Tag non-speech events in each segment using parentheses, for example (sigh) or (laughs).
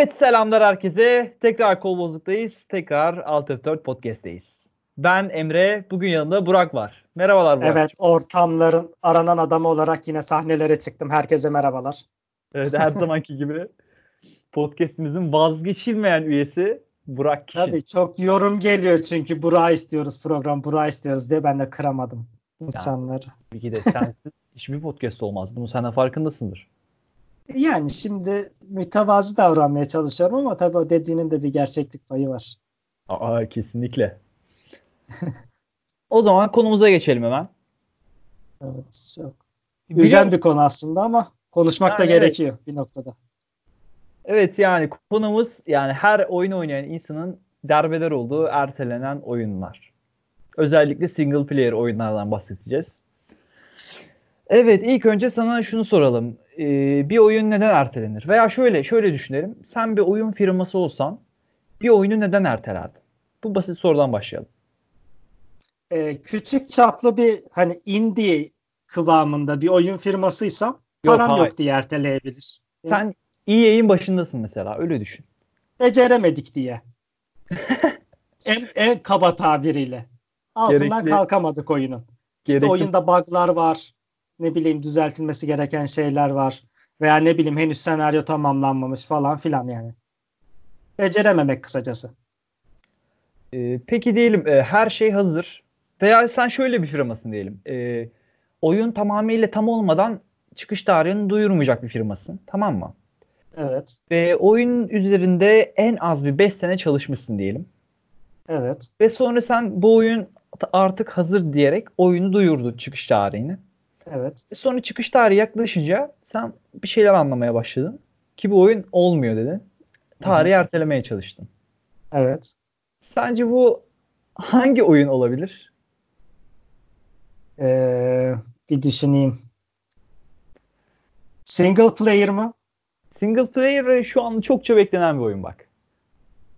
Evet selamlar herkese. Tekrar kol bozuktayız. Tekrar Alt F4 Podcast'teyiz. Ben Emre. Bugün yanında Burak var. Merhabalar Burak. Evet ortamların aranan adamı olarak yine sahnelere çıktım. Herkese merhabalar. Evet her zamanki gibi podcast'imizin vazgeçilmeyen üyesi Burak Kişin. Tabii çok yorum geliyor çünkü Burak istiyoruz program Burak istiyoruz diye ben de kıramadım insanları. Tabii ki de sensiz (laughs) hiçbir podcast olmaz. Bunu sen de farkındasındır. Yani şimdi mütevazı davranmaya çalışıyorum ama tabii o dediğinin de bir gerçeklik payı var. Aa kesinlikle. (laughs) o zaman konumuza geçelim hemen. Evet çok güzel bir konu aslında ama konuşmak da Yani gerekiyor bir noktada. Evet yani konumuz yani her oyun oynayan insanın derbeder olduğu ertelenen oyunlar. Özellikle single player oyunlardan bahsedeceğiz. Evet ilk önce sana şunu soralım. Ee, bir oyun neden ertelenir? Veya şöyle şöyle düşünelim. Sen bir oyun firması olsan bir oyunu neden ertelerdin? Bu basit sorudan başlayalım. Ee, küçük çaplı bir hani indie kıvamında bir oyun firmasıysam Yok, param hayır. yok diye erteleyebilir. Sen EA'in başındasın mesela öyle düşün. beceremedik diye. (laughs) en, en kaba tabiriyle. Altından Gerekli- kalkamadık oyunun. İşte Gerekli- oyunda bug'lar var. Ne bileyim düzeltilmesi gereken şeyler var. Veya ne bileyim henüz senaryo tamamlanmamış falan filan yani. Becerememek kısacası. Ee, peki diyelim e, her şey hazır veya sen şöyle bir firmasın diyelim. Ee, oyun tamamıyla tam olmadan çıkış tarihini duyurmayacak bir firmasın. Tamam mı? Evet. Ve oyun üzerinde en az bir 5 sene çalışmışsın diyelim. Evet. Ve sonra sen bu oyun artık hazır diyerek oyunu duyurdun çıkış tarihini. Evet. Ve sonra çıkış tarihi yaklaşınca sen bir şeyler anlamaya başladın. Ki bu oyun olmuyor dedin. Tarihi ertelemeye çalıştın. Evet. Sence bu hangi oyun olabilir? Ee, bir düşüneyim. Single player mı? Single player şu an çokça beklenen bir oyun bak.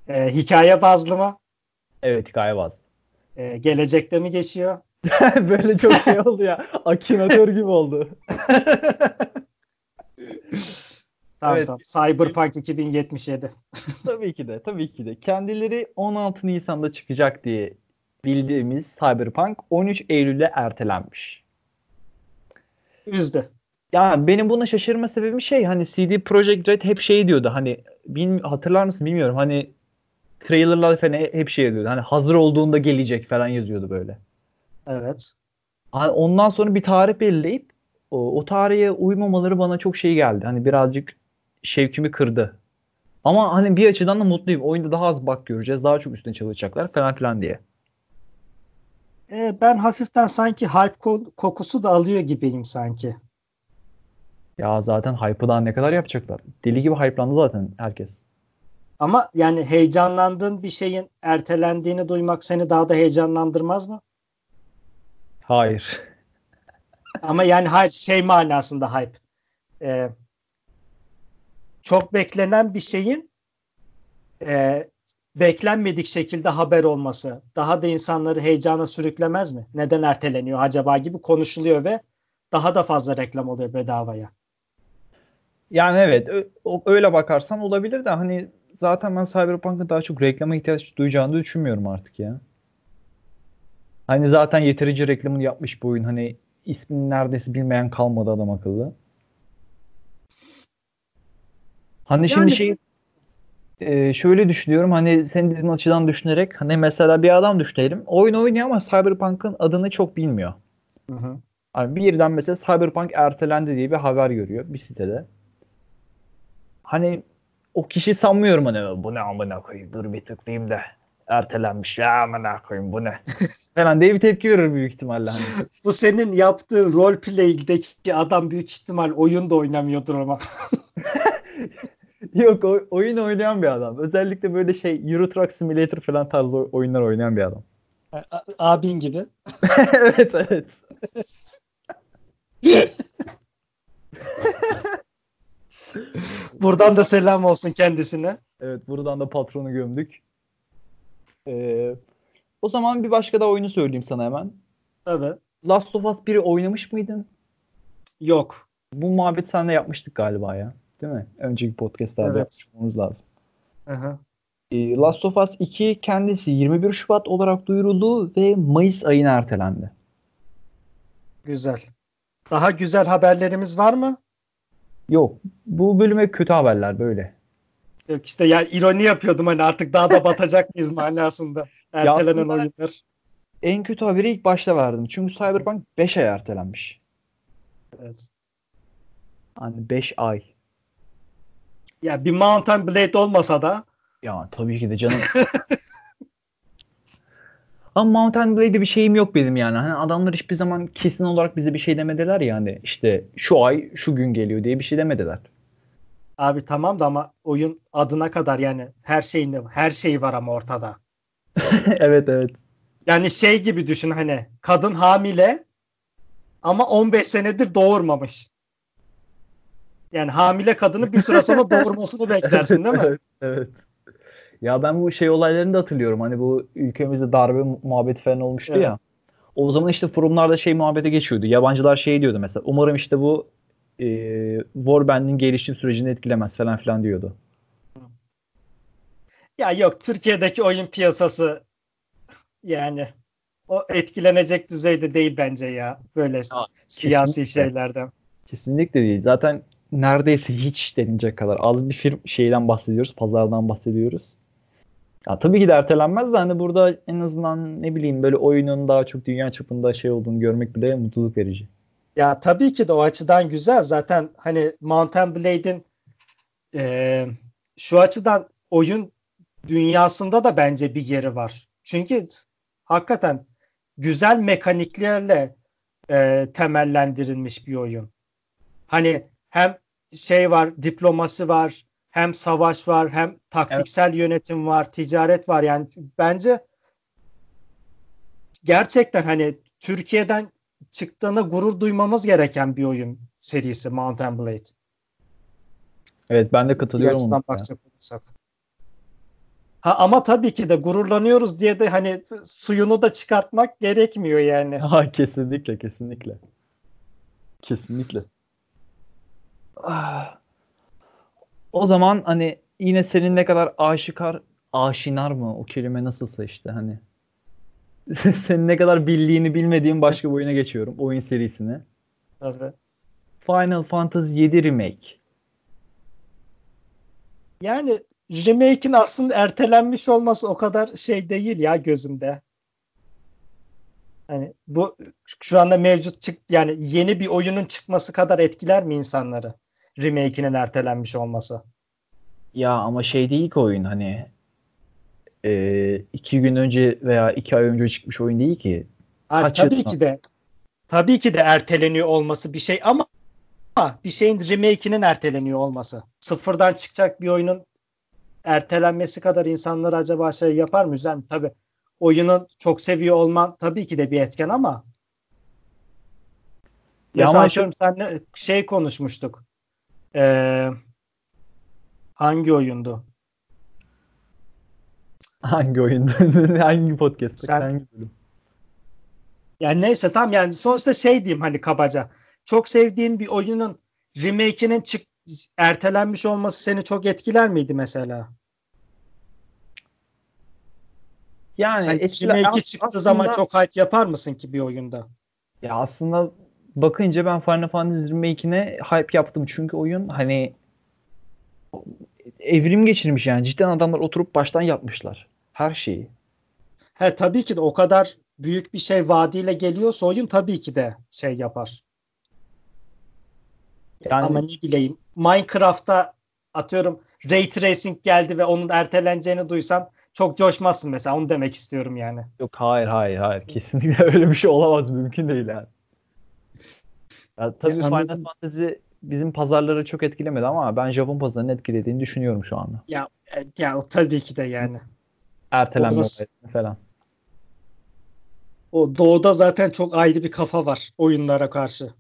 Ee, hikaye bazlı mı? Evet hikaye bazlı. Ee, gelecekte mi geçiyor? (laughs) Böyle çok şey (laughs) oldu ya. Akinator gibi oldu. (laughs) Tamam Evet. tamam. Cyberpunk 2077. tabii ki de, tabii ki de. Kendileri 16 Nisan'da çıkacak diye bildiğimiz Cyberpunk 13 Eylül'e ertelenmiş. Üzdü. Yani benim buna şaşırma sebebim şey hani CD Projekt Red hep şey diyordu hani bil, hatırlar mısın bilmiyorum hani trailerlar falan hep şey diyordu hani hazır olduğunda gelecek falan yazıyordu böyle. Evet. Ondan sonra bir tarih belirleyip o, o tarihe uymamaları bana çok şey geldi. Hani birazcık şevkimi kırdı. Ama hani bir açıdan da mutluyum. Oyunda daha az bug göreceğiz. Daha çok üstüne çalışacaklar falan filan diye. Ee, ben hafiften sanki hype ko- kokusu da alıyor gibiyim sanki. Ya zaten hype'ı daha ne kadar yapacaklar? Deli gibi hype'landı zaten herkes. Ama yani heyecanlandığın bir şeyin ertelendiğini duymak seni daha da heyecanlandırmaz mı? Hayır. Ama yani hayır şey manasında hype. Ee, çok beklenen bir şeyin e, beklenmedik şekilde haber olması daha da insanları heyecana sürüklemez mi? Neden erteleniyor acaba gibi konuşuluyor ve daha da fazla reklam oluyor bedavaya. Yani evet öyle bakarsan olabilir de hani zaten ben Cyberpunk'ın daha çok reklama ihtiyaç duyacağını düşünmüyorum artık ya. Hani zaten yeterince reklamını yapmış bu oyun. Hani ismini neredeyse bilmeyen kalmadı adam akıllı. Hani şimdi Yani- şey e, şöyle düşünüyorum hani senin dediğin açıdan düşünerek hani mesela bir adam düşünelim. Oyun oynuyor ama Cyberpunk'ın adını çok bilmiyor. Hı hı. Hani birden mesela Cyberpunk ertelendi diye bir haber görüyor bir sitede. Hani o kişi sanmıyorum hani bu ne amına koyayım dur bir tıklayayım da ertelenmiş ya amına koyayım bu ne (laughs) falan diye bir tepki verir büyük ihtimalle hani. Bu senin yaptığın roleplay'deki adam büyük ihtimal oyun da oynamıyordur ama. (laughs) Yok o- oyun oynayan bir adam. Özellikle böyle şey Euro Truck Simulator falan tarzı oy- oyunlar oynayan bir adam. A- abin gibi. (laughs) evet evet. Buradan da selam olsun kendisine. Evet buradan da patronu gömdük. Ee, o zaman bir başka da oyunu söyleyeyim sana hemen. Tabii. Last of Us 1'i oynamış mıydın? Yok. Bu muhabbet seninle yapmıştık galiba ya. değil mi? Önceki podcastlerde Evet. yapmamız lazım. Hı hı. E, Last of Us 2 kendisi 21 Şubat olarak duyuruldu ve Mayıs ayına ertelendi. Güzel. Daha güzel haberlerimiz var mı? Yok. Bu bölüme kötü haberler böyle. Yok işte ya ironi yapıyordum hani artık daha da batacak mıyız (laughs) manasında. Ertelenen oyunlar. En kötü haberi ilk başta verdim. Çünkü Cyberpunk 5 ay ertelenmiş. Evet. Hani 5 ay. Ya bir Mountain Blade olmasa da Ya tabii ki de canım. (laughs) Ama Mountain Blade'de bir şeyim yok benim yani. Hani adamlar hiçbir zaman kesin olarak bize bir şey demediler yani. İşte şu ay şu gün geliyor diye bir şey demediler. Abi tamam da ama oyun adına kadar yani her şeyin her şeyi var ama ortada. (laughs) evet evet. Yani şey gibi düşün hani kadın hamile ama 15 senedir doğurmamış. Yani hamile kadını bir süre sonra (laughs) doğurmasını beklersin değil mi? Evet, evet. Ya ben bu şey olaylarını da hatırlıyorum. Hani bu ülkemizde darbe mu- muhabbeti falan olmuştu Evet. ya. O zaman işte forumlarda şey muhabbete geçiyordu. Yabancılar şey diyordu mesela. Umarım işte bu e, Warband'in gelişim sürecini etkilemez falan filan diyordu. Ya yok Türkiye'deki oyun piyasası yani o etkilenecek düzeyde değil bence ya böyle siyasi kesinlikle. şeylerden. Kesinlikle değil. Zaten neredeyse hiç denilecek kadar az bir firm şeyden bahsediyoruz. Pazardan bahsediyoruz. Ya tabii ki de ertelenmez de hani burada en azından ne bileyim böyle oyunun daha çok dünya çapında şey olduğunu görmek bile mutluluk verici. Ya tabii ki de o açıdan güzel. Zaten hani Mountain Blade'in eee, şu açıdan oyun dünyasında da bence bir yeri var. Çünkü hakikaten güzel mekaniklerle eee, temellendirilmiş bir oyun. Hani hem şey var, diplomasi var, hem savaş var, hem taktiksel yönetim var, ticaret var. Yani bence gerçekten hani Türkiye'den çıktığına gurur duymamız gereken bir oyun serisi Mountain Blade. Evet ben de Bir katılıyorum açıdan ona. ya. bakacak olursak. Ha, ama tabii ki de gururlanıyoruz diye de hani suyunu da çıkartmak gerekmiyor yani. (laughs) Ha, kesinlikle kesinlikle. Kesinlikle. Ah. O zaman hani yine senin ne kadar aşikar aşinar mı o kelime nasılsa işte hani (laughs) senin ne kadar bildiğini bilmediğin başka bir oyuna geçiyorum. Oyun serisine. Tabii. Final Fantasy 7 Remake. Yani remake'in aslında ertelenmiş olması o kadar şey değil ya gözümde. Hani bu şu anda mevcut çık yani yeni bir oyunun çıkması kadar etkiler mi insanları? Remake'inin ertelenmiş olması. Ya ama şey değil ki oyun hani e, iki gün önce veya iki ay önce çıkmış oyun değil ki. Kaç tabii ki de tabii ki de erteleniyor olması bir şey ama ama bir şeyin remake'inin erteleniyor olması. Sıfırdan çıkacak bir oyunun ertelenmesi kadar insanlar acaba şey yapar mı? Mi? Tabii oyunu çok seviyor olman tabii ki de bir etken ama Ya mesela ama atıyorum senle şey konuşmuştuk. Ee, hangi oyundu? (laughs) Hangi oyunda? (laughs) hangi podcast'ta? Sen- Hangi bölüm? Yani neyse tam yani sonuçta şey diyeyim hani kabaca. Çok sevdiğin bir oyunun remake'inin çık ertelenmiş olması seni çok etkiler miydi mesela? Yani Hani etkiler- remake'i çıktığı aslında- zaman çok hype yapar mısın ki bir oyunda? Ya aslında bakınca ben Final Fantasy Remake'ine hype yaptım çünkü oyun hani evrim geçirmiş yani cidden adamlar oturup baştan yapmışlar her şeyi. He tabii ki de o kadar büyük bir şey vaadiyle geliyorsa oyun tabii ki de şey yapar. Yani Ama ne bileyim Minecraft'ta atıyorum Ray Tracing geldi ve onun erteleneceğini duysan çok coşmazsın mesela onu demek istiyorum yani. yok hayır hayır hayır kesinlikle (laughs) öyle bir şey olamaz mümkün değil yani. Ya tabii Ya Final. Fantasy bizim pazarları çok etkilemedi ama ben Japon pazarını etkilediğini düşünüyorum şu anda. Ya, e, ya tabii ki de yani. Ertelenme olayları falan. O doğuda zaten çok ayrı bir kafa var oyunlara karşı.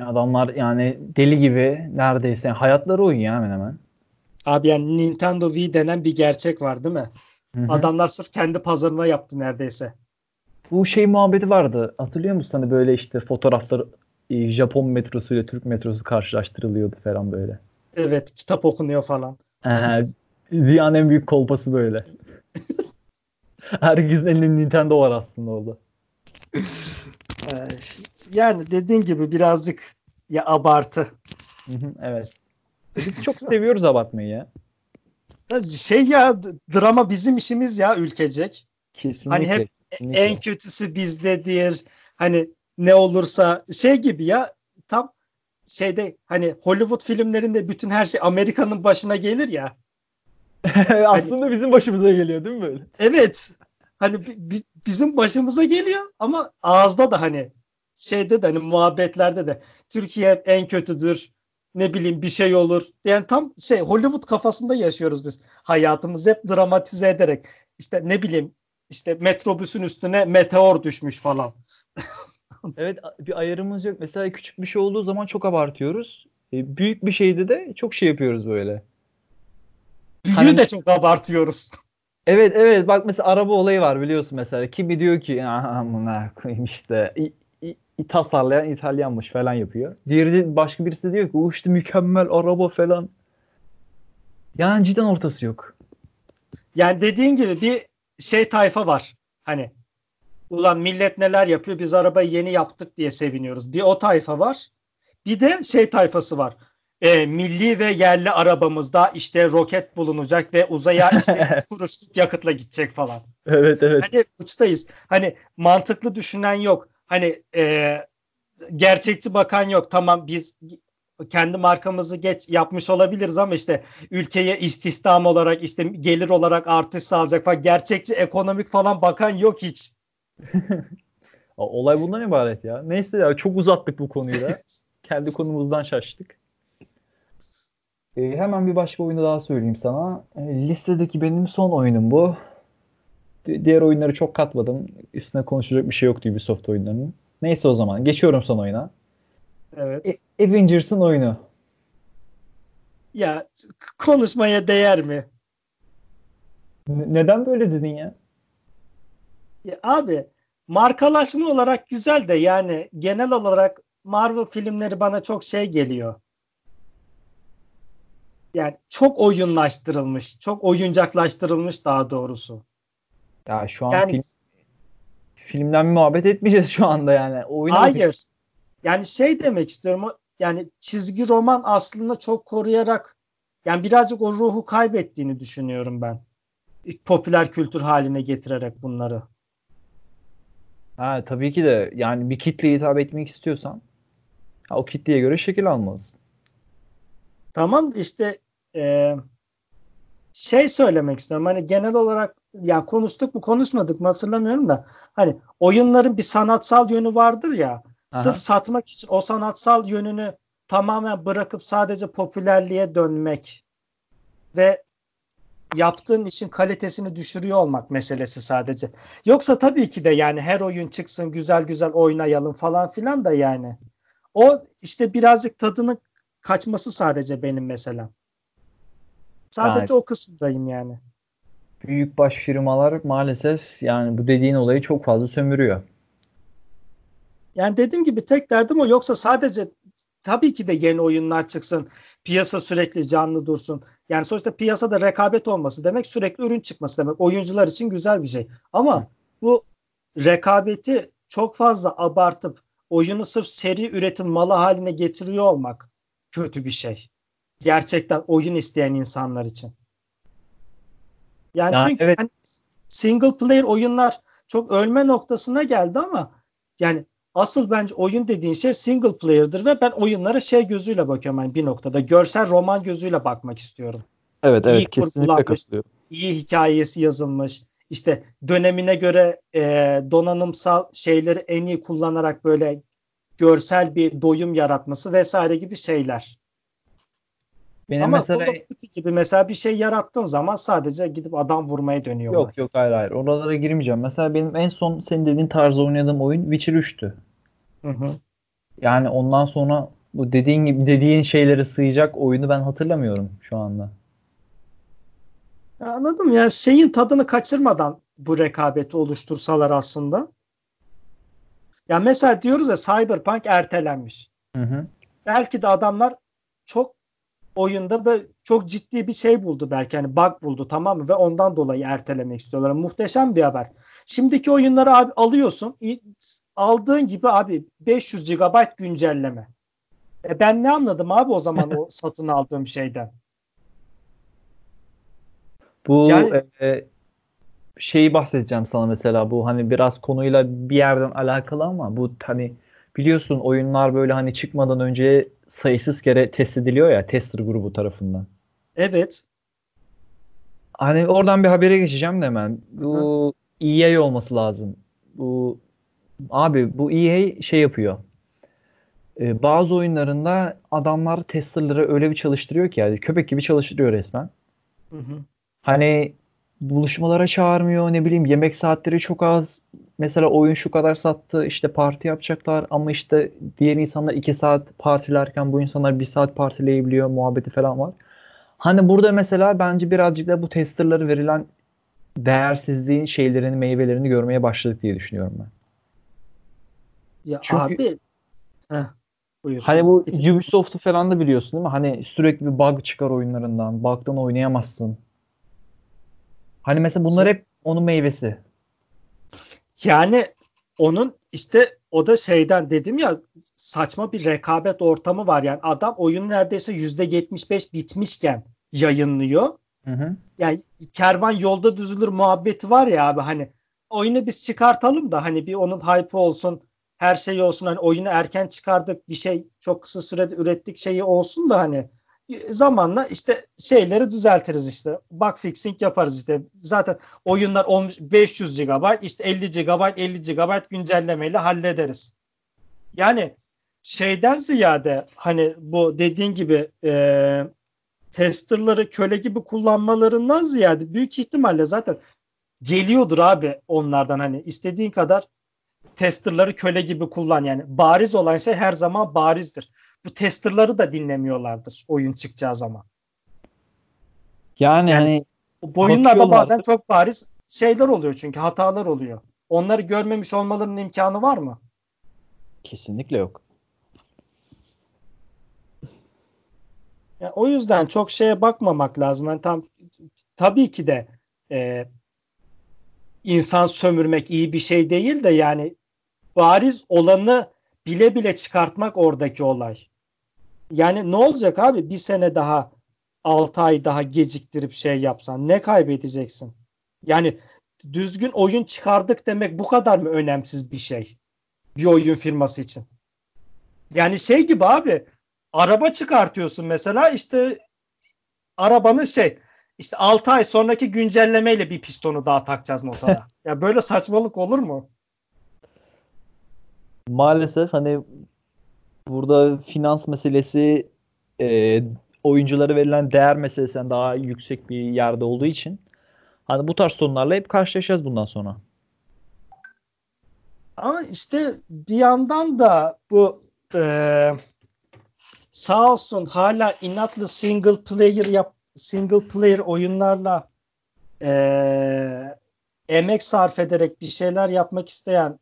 Adamlar yani deli gibi neredeyse hayatları oyun ya hemen hemen. Abi yani Nintendo Wii denen bir gerçek var değil mi? Hı hı. Adamlar sırf kendi pazarına yaptı neredeyse. Bu şey muhabbeti vardı. Hatırlıyor musun hani böyle işte fotoğrafları e, Japon metrosu ile Türk metrosu karşılaştırılıyordu falan böyle. Evet kitap okunuyor falan. Ee, dünyanın en büyük kolpası böyle. (laughs) Herkesin elinde Nintendo var aslında orada. Ee, yani dediğin gibi birazcık ya abartı. Evet. Biz (laughs) çok seviyoruz abartmayı ya. Şey ya drama bizim işimiz ya ülkecek. Kesinlikle. Hani hep kesinlikle. En kötüsü bizdedir. Hani ne olursa şey gibi ya tam şeyde hani Hollywood filmlerinde bütün her şey Amerika'nın başına gelir ya. (laughs) aslında bizim başımıza geliyor değil mi böyle? Evet. Hani bi- bi- bizim başımıza geliyor ama ağızda da hani şeyde de hani muhabbetlerde de Türkiye en kötüdür. Ne bileyim bir şey olur. Yani tam şey Hollywood kafasında yaşıyoruz biz. Hayatımızı hep dramatize ederek. İşte ne bileyim işte metrobüsün üstüne meteor düşmüş falan. (laughs) Evet bir ayarımız yok. Mesela küçük bir şey olduğu zaman çok abartıyoruz. E, büyük bir şeyde de çok şey yapıyoruz böyle. Büyüğü Hani- de çok abartıyoruz. Evet evet bak mesela araba olayı var biliyorsun mesela. Kimi diyor ki amına koyayım işte i, tasarlayan İtalyanmış falan yapıyor. Diğeri başka birisi diyor ki o işte mükemmel araba falan. Yani cidden ortası yok. Yani dediğin gibi bir şey tayfa var. Hani ulan millet neler yapıyor biz arabayı yeni yaptık diye seviniyoruz. Bir o tayfa var. Bir de şey tayfası var. E, milli ve yerli arabamızda işte roket bulunacak ve uzaya işte (laughs) kuruşluk yakıtla gidecek falan. Evet evet. Hani uçtayız. Hani mantıklı düşünen yok. Hani e, gerçekçi bakan yok. Tamam biz kendi markamızı geç yapmış olabiliriz ama işte ülkeye istihdam olarak işte gelir olarak artış sağlayacak falan gerçekçi ekonomik falan bakan yok hiç. (laughs) Olay bundan ibaret ya. Neyse ya çok uzattık bu konuyu da. (laughs) Kendi konumuzdan şaştık. E, hemen bir başka oyunu daha söyleyeyim sana. E, listedeki benim son oyunum bu. Di- Diğer oyunları çok katmadım. Üstüne konuşacak bir şey yoktu Ubisoft oyunlarının. Neyse o zaman geçiyorum son oyuna. Evet. Avengers'ın oyunu. Ya konuşmaya değer mi? N- neden böyle dedin ya? Ya abi markalaşma olarak güzel de yani genel olarak Marvel filmleri bana çok şey geliyor. Yani çok oyunlaştırılmış, çok oyuncaklaştırılmış daha doğrusu. Ya şu an Yani- film, filmden muhabbet etmeyeceğiz şu anda yani. Bakın. Hayır. Yani şey demek istiyorum. Yani çizgi roman aslında çok koruyarak yani birazcık o ruhu kaybettiğini düşünüyorum ben. Popüler kültür haline getirerek bunları. Ha, tabii ki de yani bir kitleye hitap etmek istiyorsan o kitleye göre şekil almalısın. Tamam işte e, şey söylemek istiyorum. Hani genel olarak yani konuştuk mu konuşmadık mı hatırlamıyorum da hani oyunların bir sanatsal yönü vardır ya. Aha. Sırf satmak için o sanatsal yönünü tamamen bırakıp sadece popülerliğe dönmek ve yaptığın işin kalitesini düşürüyor olmak meselesi sadece. Yoksa tabii ki de yani her oyun çıksın güzel güzel oynayalım falan filan da yani. O işte birazcık tadını kaçması sadece benim mesela. Sadece o kısımdayım yani. Büyükbaş firmalar maalesef yani bu dediğin olayı çok fazla sömürüyor. Yani dediğim gibi tek derdim o. Yoksa sadece tabii ki de yeni oyunlar çıksın. Piyasa sürekli canlı dursun. Yani sonuçta piyasada rekabet olması demek sürekli ürün çıkması demek. Oyuncular için güzel bir şey. Ama bu rekabeti çok fazla abartıp oyunu sırf seri üretim malı haline getiriyor olmak kötü bir şey. Gerçekten oyun isteyen insanlar için. Yani, Yani çünkü evet. hani single player oyunlar çok ölme noktasına geldi ama yani asıl bence oyun dediğin şey single player'dır ve ben oyunlara şey gözüyle bakıyorum yani bir noktada. Görsel roman gözüyle bakmak istiyorum. Evet İyi evet kesinlikle kurgulanmış. katılıyorum. İyi hikayesi yazılmış. İşte dönemine göre e, donanımsal şeyleri en iyi kullanarak böyle görsel bir doyum yaratması vesaire gibi şeyler. Benim Ama mesela gibi mesela bir şey yarattığın zaman sadece gidip adam vurmaya dönüyorlar. yok yok hayır hayır oralara girmeyeceğim. Mesela benim en son senin dediğin tarzda oynadığım oyun Witcher 3'tü. Hı hı. Yani ondan sonra bu dediğin gibi dediğin şeylere sığacak oyunu ben hatırlamıyorum şu anda. Ya Anladım ya şeyin tadını kaçırmadan bu rekabeti oluştursalar aslında. Ya mesela diyoruz ya Cyberpunk ertelenmiş. Hı hı. Belki de adamlar çok oyunda böyle çok ciddi bir şey buldu belki hani bug buldu tamam mı ve ondan dolayı ertelemek istiyorlar. Muhteşem bir haber. Şimdiki oyunları abi alıyorsun aldığın gibi abi 500 GB güncelleme. E ben ne anladım abi o zaman o (laughs) satın aldığım şeyden? Bu yani, e, şeyi bahsedeceğim sana mesela bu hani biraz konuyla bir yerden alakalı ama bu hani biliyorsun oyunlar böyle hani çıkmadan önce sayısız kere test ediliyor ya tester grubu tarafından. Evet. Hani oradan bir habere geçeceğim de hemen. Bu Hı. EA olması lazım. Bu abi bu EA şey yapıyor. Ee, bazı oyunlarında adamlar testerları öyle bir çalıştırıyor ki yani köpek gibi çalıştırıyor resmen. Hı hı. Hani buluşmalara çağırmıyor ne bileyim yemek saatleri çok az. Mesela oyun şu kadar sattı işte parti yapacaklar ama işte diğer insanlar iki saat partilerken bu insanlar bir saat partileyebiliyor muhabbeti falan var. Hani burada mesela bence birazcık da bu testerları verilen değersizliğin şeylerini meyvelerini görmeye başladık diye düşünüyorum ben. Ya Çünkü, abi Heh, Hani bu Ubisoft'u falan da biliyorsun değil mi? Hani sürekli bir bug çıkar oyunlarından. Bug'dan oynayamazsın. Hani mesela bunlar hep onun meyvesi. Yani onun işte o da şeyden dedim ya saçma bir rekabet ortamı var. Yani adam oyun neredeyse yüzde 75 bitmişken yayınlıyor. Hı hı. Yani kervan yolda düzülür muhabbeti var ya abi hani oyunu biz çıkartalım da hani bir onun hype olsun her şey olsun hani oyunu erken çıkardık bir şey çok kısa sürede ürettik şeyi olsun da hani zamanla işte şeyleri düzeltiriz işte. Bug fixing yaparız işte. Zaten oyunlar olmuş 500 GB işte 50 GB 50 GB güncellemeyle hallederiz. Yani şeyden ziyade hani bu dediğin gibi e, testerları köle gibi kullanmalarından ziyade büyük ihtimalle zaten geliyordur abi onlardan hani istediğin kadar testerları köle gibi kullan yani bariz olan şey her zaman barizdir bu testerları da dinlemiyorlardır oyun çıkacağı zaman. Yani, yani hani bu oyunlarda bazen çok bariz şeyler oluyor çünkü hatalar oluyor. Onları görmemiş olmalarının imkanı var mı? Kesinlikle yok. Yani o yüzden çok şeye bakmamak lazım. Yani tam tabii ki de e, insan sömürmek iyi bir şey değil de yani bariz olanı bile bile çıkartmak oradaki olay. Yani ne olacak abi bir sene daha 6 ay daha geciktirip şey yapsan ne kaybedeceksin? Yani düzgün oyun çıkardık demek bu kadar mı önemsiz bir şey? Bir oyun firması için. Yani şey gibi abi araba çıkartıyorsun mesela işte arabanın şey işte 6 ay sonraki güncellemeyle bir pistonu daha takacağız motora. (laughs) ya böyle saçmalık olur mu? Maalesef hani burada finans meselesi e, oyunculara verilen değer meselesinden daha yüksek bir yerde olduğu için hani bu tarz sorunlarla hep karşılaşacağız bundan sonra. Ama işte bir yandan da bu e, sağ olsun hala inatlı single player yap single player oyunlarla e, emek sarf ederek bir şeyler yapmak isteyen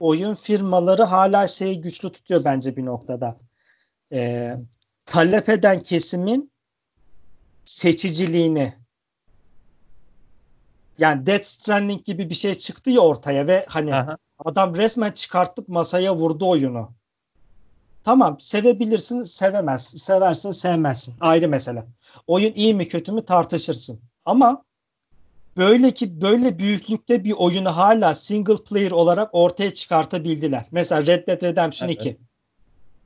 oyun firmaları hala şeyi güçlü tutuyor bence bir noktada. Ee, talep eden kesimin seçiciliğini yani Death Stranding gibi bir şey çıktı ya ortaya ve hani Aha. adam resmen çıkartıp masaya vurdu oyunu. Tamam sevebilirsin sevemez. Seversin sevmezsin. Ayrı mesele. Oyun iyi mi kötü mü tartışırsın. Ama böyle ki böyle büyüklükte bir oyunu hala single player olarak ortaya çıkartabildiler. Mesela Red Dead Redemption evet.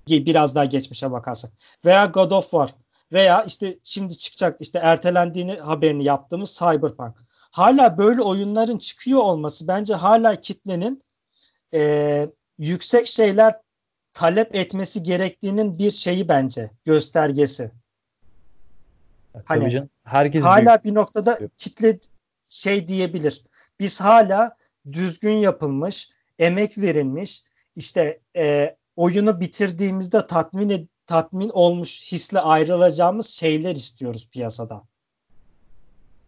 2 biraz daha geçmişe bakarsak veya God of War veya işte şimdi çıkacak işte ertelendiğini haberini yaptığımız Cyberpunk. Hala böyle oyunların çıkıyor olması bence hala kitlenin e, yüksek şeyler talep etmesi gerektiğinin bir şeyi bence göstergesi. Hani canım, herkes hala büyük. bir noktada kitle şey diyebilir. Biz hala düzgün yapılmış, emek verilmiş, işte e, oyunu bitirdiğimizde tatmin tatmin olmuş hisle ayrılacağımız şeyler istiyoruz piyasada.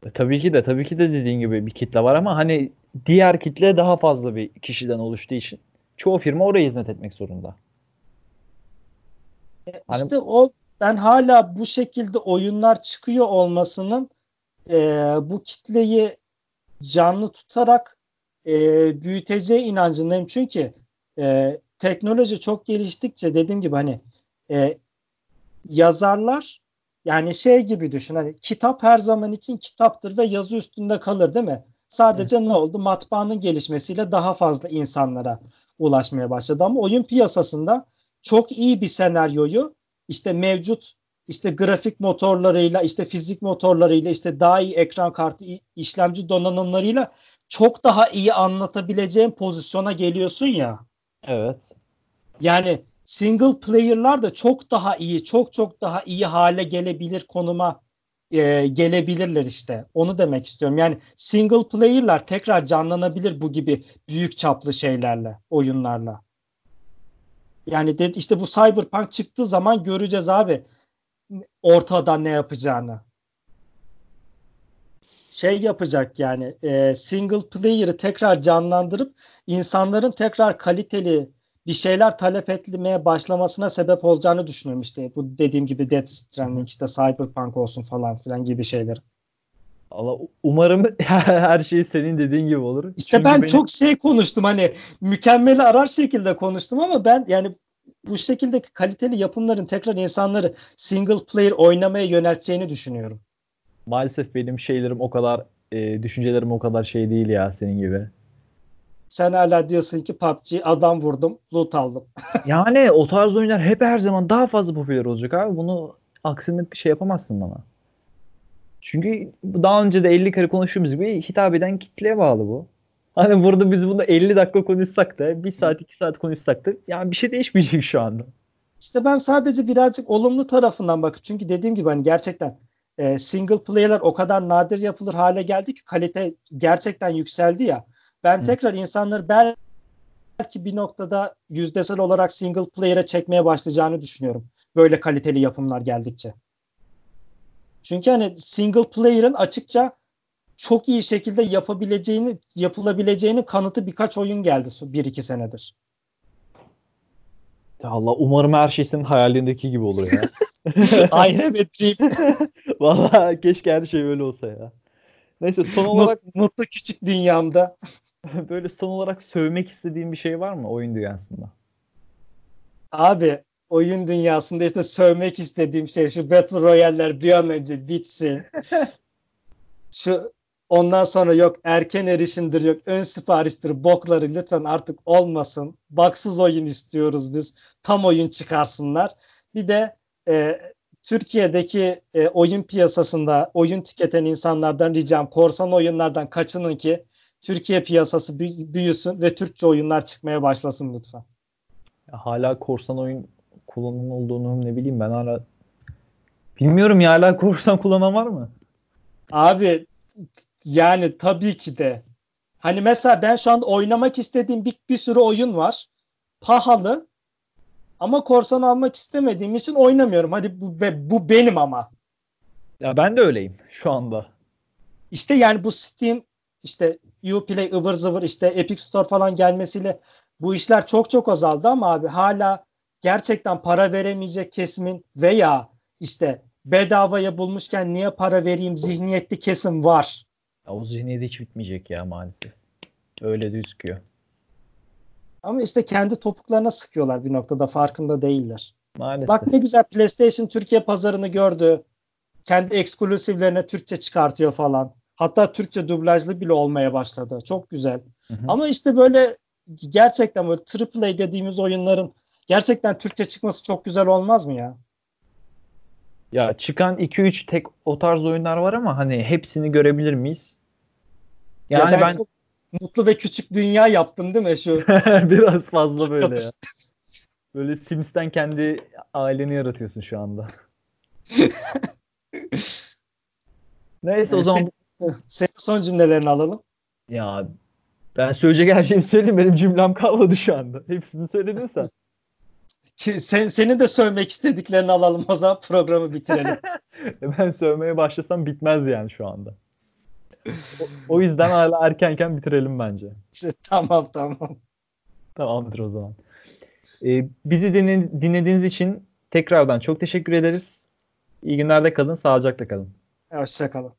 E, tabii ki de tabii ki de dediğin gibi bir kitle var ama hani diğer kitle daha fazla bir kişiden oluştuğu için çoğu firma oraya hizmet etmek zorunda. Hani... İşte o ben hala bu şekilde oyunlar çıkıyor olmasının e, bu kitleyi canlı tutarak e, büyüteceği inancındayım. Çünkü e, teknoloji çok geliştikçe dediğim gibi hani e, yazarlar yani şey gibi düşün hani kitap her zaman için kitaptır ve yazı üstünde kalır değil mi? Sadece evet. ne oldu? Matbaanın gelişmesiyle daha fazla insanlara ulaşmaya başladı ama oyun piyasasında çok iyi bir senaryoyu işte mevcut işte grafik motorlarıyla, işte fizik motorlarıyla, işte daha iyi ekran kartı, işlemci donanımlarıyla çok daha iyi anlatabileceğin pozisyona geliyorsun ya. Evet. Yani single player'lar da çok daha iyi, çok çok daha iyi hale gelebilir konuma e, gelebilirler işte. Onu demek istiyorum. Yani single player'lar tekrar canlanabilir bu gibi büyük çaplı şeylerle, oyunlarla. Yani dedi işte bu Cyberpunk çıktığı zaman göreceğiz abi ortada ne yapacağını. Şey yapacak yani e, single player'ı tekrar canlandırıp insanların tekrar kaliteli bir şeyler talep etmeye başlamasına sebep olacağını düşünüyorum işte. Bu dediğim gibi Death Stranding işte Cyberpunk olsun falan filan gibi şeyler. Allah umarım (laughs) her şey senin dediğin gibi olur. İşte Çünkü ben benim... çok şey konuştum hani mükemmeli arar şekilde konuştum ama ben yani bu şekilde kaliteli yapımların tekrar insanları single player oynamaya yönelteceğini düşünüyorum. Maalesef benim şeylerim o kadar e, düşüncelerim o kadar şey değil ya senin gibi. Sen hala diyorsun ki PUBG adam vurdum, loot aldım. (laughs) yani o tarz oyunlar hep her zaman daha fazla popüler olacak abi. Bunu aksini şey yapamazsın bana. Çünkü daha önce de 50 kere konuştuğumuz gibi hitap eden kitleye bağlı bu. Hani burada biz bunu 50 dakika konuşsak da 1 saat 2 saat konuşsak da yani bir şey değişmeyecek şu anda. İşte ben sadece birazcık olumlu tarafından bakıyorum. Çünkü dediğim gibi hani gerçekten e, single player'lar o kadar nadir yapılır hale geldi ki kalite gerçekten yükseldi ya. Ben Hı. tekrar insanları belki bir noktada yüzdesel olarak single player'e çekmeye başlayacağını düşünüyorum. Böyle kaliteli yapımlar geldikçe. Çünkü hani single player'ın açıkça çok iyi şekilde yapabileceğini yapılabileceğini kanıtı birkaç oyun geldi bir iki senedir. Ya Allah umarım her şey senin hayalindeki gibi olur ya. Aynen have dream. Valla keşke her şey böyle olsa ya. Neyse son olarak mutlu küçük dünyamda. (laughs) böyle son olarak sövmek istediğin bir şey var mı oyun dünyasında? Abi oyun dünyasında işte sövmek istediğim şey şu Battle Royale'ler bir an önce bitsin. (laughs) şu Ondan sonra yok erken erişimdir yok ön sipariştir bokları lütfen artık olmasın. Baksız oyun istiyoruz biz. Tam oyun çıkarsınlar. Bir de e, Türkiye'deki e, oyun piyasasında oyun tüketen insanlardan ricam korsan oyunlardan kaçının ki Türkiye piyasası büyüsün ve Türkçe oyunlar çıkmaya başlasın lütfen. Hala korsan oyun kullanan olduğunu ne bileyim ben hala bilmiyorum ya hala korsan kullanan var mı? Abi yani tabii ki de. Hani mesela ben şu an oynamak istediğim bir, bir sürü oyun var. Pahalı. Ama korsan almak istemediğim için oynamıyorum. Hadi bu, bu benim ama. Ya ben de öyleyim şu anda. İşte yani bu Steam işte Uplay ıvır zıvır işte Epic Store falan gelmesiyle bu işler çok çok azaldı ama abi hala gerçekten para veremeyecek kesimin veya işte bedavaya bulmuşken niye para vereyim zihniyetli kesim var. Ya o zihniyet hiç bitmeyecek ya maalesef. Öyle gözüküyor. Ama işte kendi topuklarına sıkıyorlar bir noktada farkında değiller. Maalesef. Bak ne güzel PlayStation Türkiye pazarını gördü. Kendi eksklusivlerine Türkçe çıkartıyor falan. Hatta Türkçe dublajlı bile olmaya başladı. Çok güzel. Hı hı. Ama işte böyle gerçekten böyle AAA dediğimiz oyunların gerçekten Türkçe çıkması çok güzel olmaz mı ya? Ya çıkan 2-3 tek o tarz oyunlar var ama hani hepsini görebilir miyiz? Yani ya ben, ben çok mutlu ve küçük dünya yaptım değil mi şu? (laughs) Biraz fazla böyle ya. Böyle Sims'ten kendi aileni yaratıyorsun şu anda. (laughs) Neyse o zaman senin son cümlelerini alalım. Ya ben söyleyecek her şeyi söyleyeyim. Benim cümlem kalmadı şu anda. Hepsini söyledin sen. (laughs) Sen, senin de sövmek istediklerini alalım o zaman programı bitirelim. ben sövmeye başlasam bitmez yani şu anda. O, o yüzden hala erkenken bitirelim bence. tamam tamam. Tamamdır o zaman. Ee, bizi dinle- dinlediğiniz için tekrardan çok teşekkür ederiz. İyi günlerde kalın, sağlıcakla kalın. Hoşçakalın.